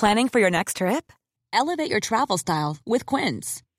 Planning for your next trip? Elevate your travel style with Quince.